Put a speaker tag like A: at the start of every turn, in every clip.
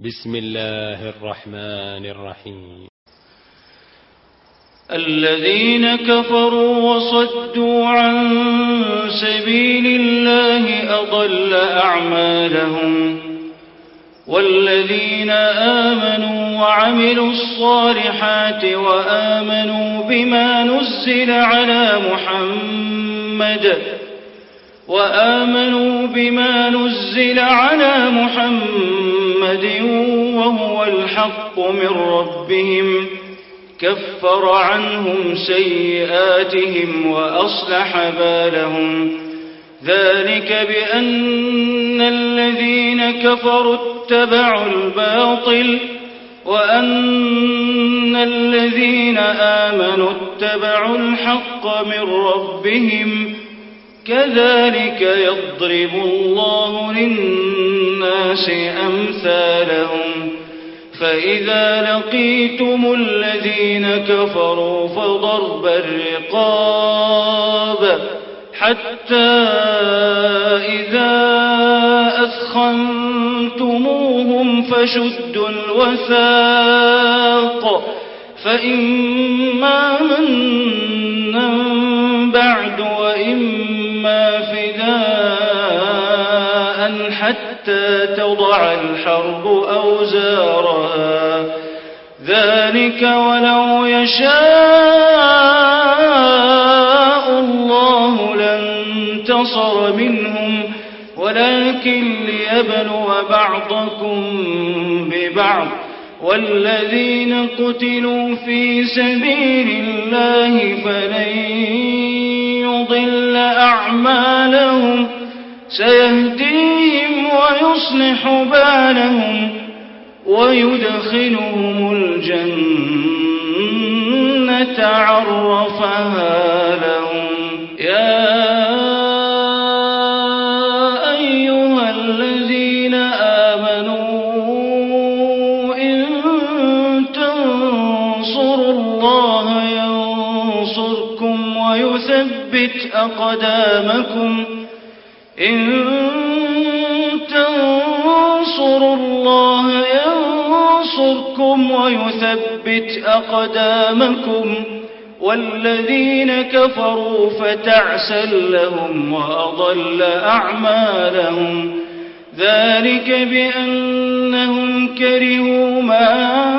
A: بسم الله الرحمن الرحيم الذين كفروا وصدوا عن سبيل الله أضل أعمالهم والذين آمنوا وعملوا الصالحات وآمنوا بما نزل على محمد وآمنوا بما نزل على محمد محمد وهو الحق من ربهم كفر عنهم سيئاتهم وأصلح بالهم ذلك بأن الذين كفروا اتبعوا الباطل وأن الذين آمنوا اتبعوا الحق من ربهم كذلك يضرب الله للناس أمثالهم فإذا لقيتم الذين كفروا فضرب الرقاب حتى إذا أثخنتموهم فشدوا الوثاق فإما منا بعد وإما لهما فداء حتى تضع الحرب أوزارها ذلك ولو يشاء الله لانتصر منهم ولكن ليبلو بعضكم ببعض والذين قتلوا في سبيل الله فلن يضل أعمالهم سيهديهم ويصلح بالهم ويدخلهم الجنة عرفها لهم ثبت أقدامكم إن تنصروا الله ينصركم ويثبت أقدامكم والذين كفروا فتعسى لهم وأضل أعمالهم ذلك بأنهم كرهوا ما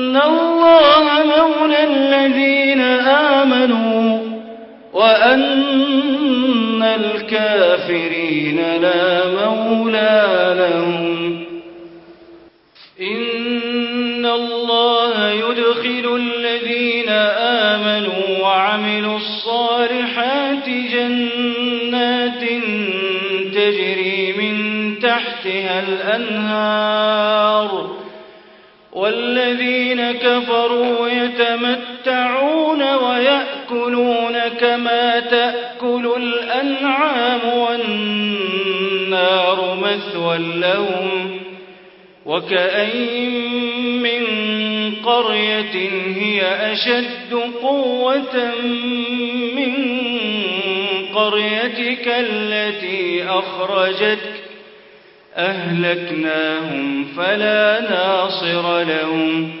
A: إِنَّ اللَّهَ مَوْلَى الَّذِينَ آمَنُوا وَأَنَّ الْكَافِرِينَ لَا مَوْلَى لَهُمْ إِنَّ اللَّهَ يُدْخِلُ الَّذِينَ آمَنُوا وَعَمِلُوا الصَّالِحَاتِ جَنَّاتٍ تَجْرِي مِن تَحْتِهَا الْأَنْهَارُ كَفَرُوا يَتَمَتَّعُونَ وَيَأْكُلُونَ كَمَا تَأْكُلُ الْأَنْعَامُ وَالنَّارُ مَثْوًى لَّهُمْ وَكَأَيِّن مِّن قَرْيَةٍ هِيَ أَشَدُّ قُوَّةً مِّن قَرْيَتِكَ الَّتِي أَخْرَجَتْكَ أَهْلَكْنَاهُمْ فَلَا نَاصِرَ لَهُمْ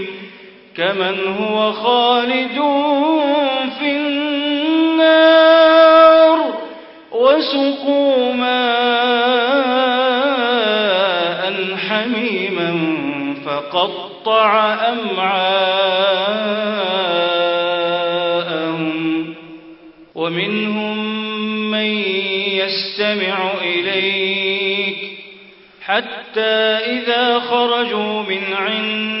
A: كمن هو خالد في النار وسقوا ماء حميما فقطع أمعاءهم ومنهم من يستمع إليك حتى إذا خرجوا من عند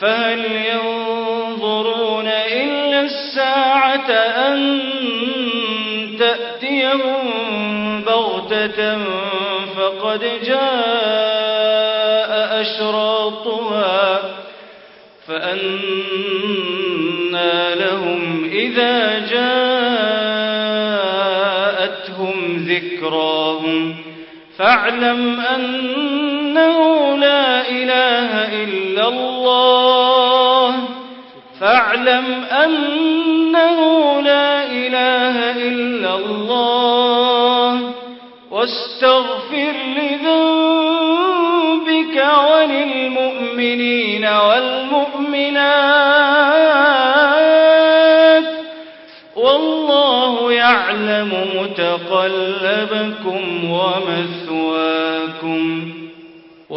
A: فهل ينظرون إلا الساعة أن تأتيهم بغتة فقد جاء أشراطها فأنا لهم إذا جاءتهم ذكراهم فاعلم أن أنه لا إله إلا الله فاعلم أنه لا إله إلا الله واستغفر لذنبك وللمؤمنين والمؤمنات والله يعلم متقلبكم ومزيدكم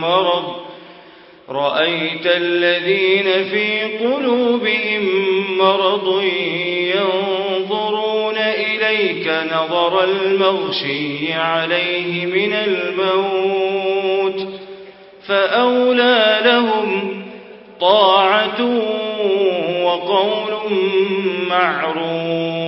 A: مرض رأيت الذين في قلوبهم مرض ينظرون إليك نظر المغشي عليه من الموت فأولى لهم طاعة وقول معروف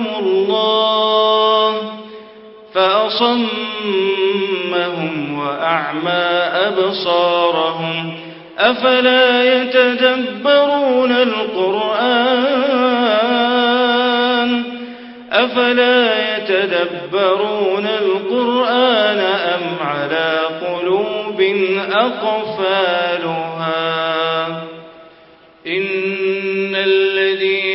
A: لعنهم الله فأصمهم وأعمى أبصارهم أفلا يتدبرون القرآن أفلا يتدبرون القرآن أم على قلوب أقفالها إن الذين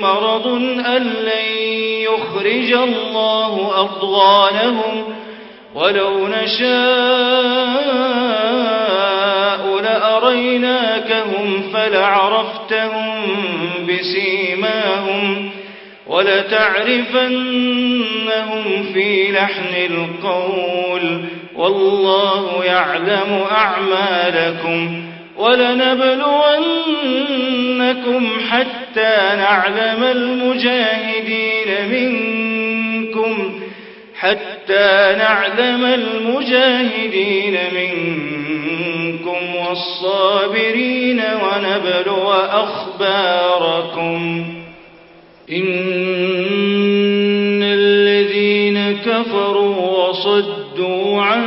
A: مرض أن لن يخرج الله أضغانهم ولو نشاء لأريناكهم فلعرفتهم بسيماهم ولتعرفنهم في لحن القول والله يعلم أعمالكم ولنبلونكم حتى نعلم المجاهدين منكم حتى نعلم المجاهدين منكم والصابرين ونبلو أخباركم إن الذين كفروا وصدوا عن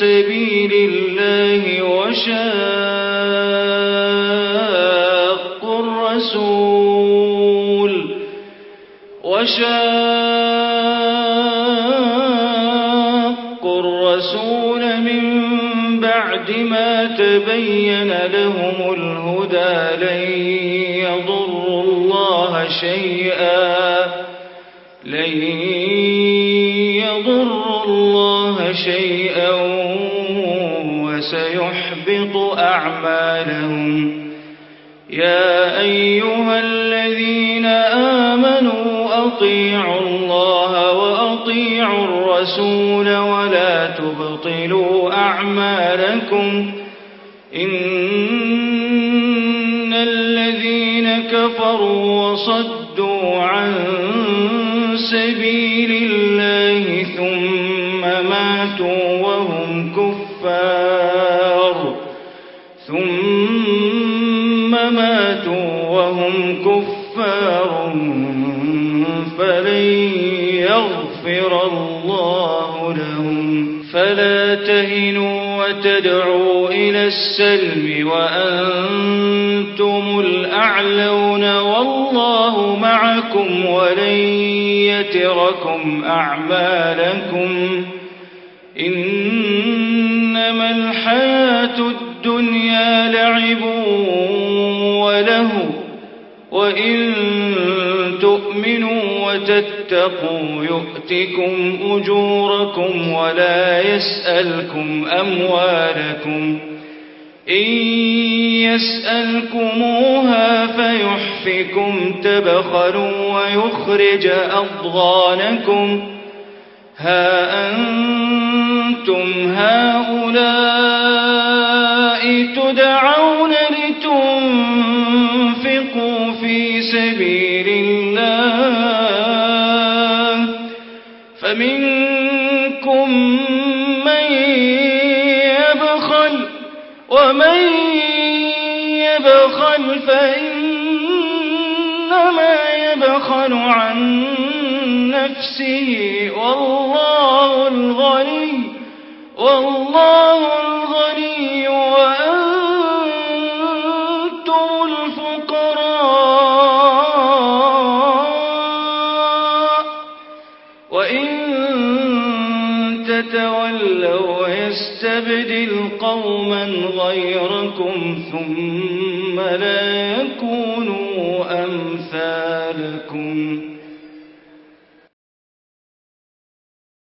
A: سبيل الله وشاهدوا لهم الهدى لن يضروا الله شيئا لن يضروا الله شيئا وسيحبط أعمالهم يا أيها الذين آمنوا أطيعوا الله وأطيعوا الرسول ولا تبطلوا أعمالكم كفروا وصدوا عن سبيل ليغفر الله لهم فلا تهنوا وتدعوا إلى السلم وأنتم الأعلون والله معكم ولن يتركم أعمالكم إنما الحياة الدنيا لعب وله وإن تؤمنوا وتتقوا يؤتكم أجوركم ولا يسألكم أموالكم إن يسألكموها فيحفكم تبخلوا ويخرج أضغانكم ها أنتم هؤلاء تدعون لتنفقوا في سبيل فمنكم من يبخل ومن يبخل فإنما يبخل عن نفسه والله الغني والله 总。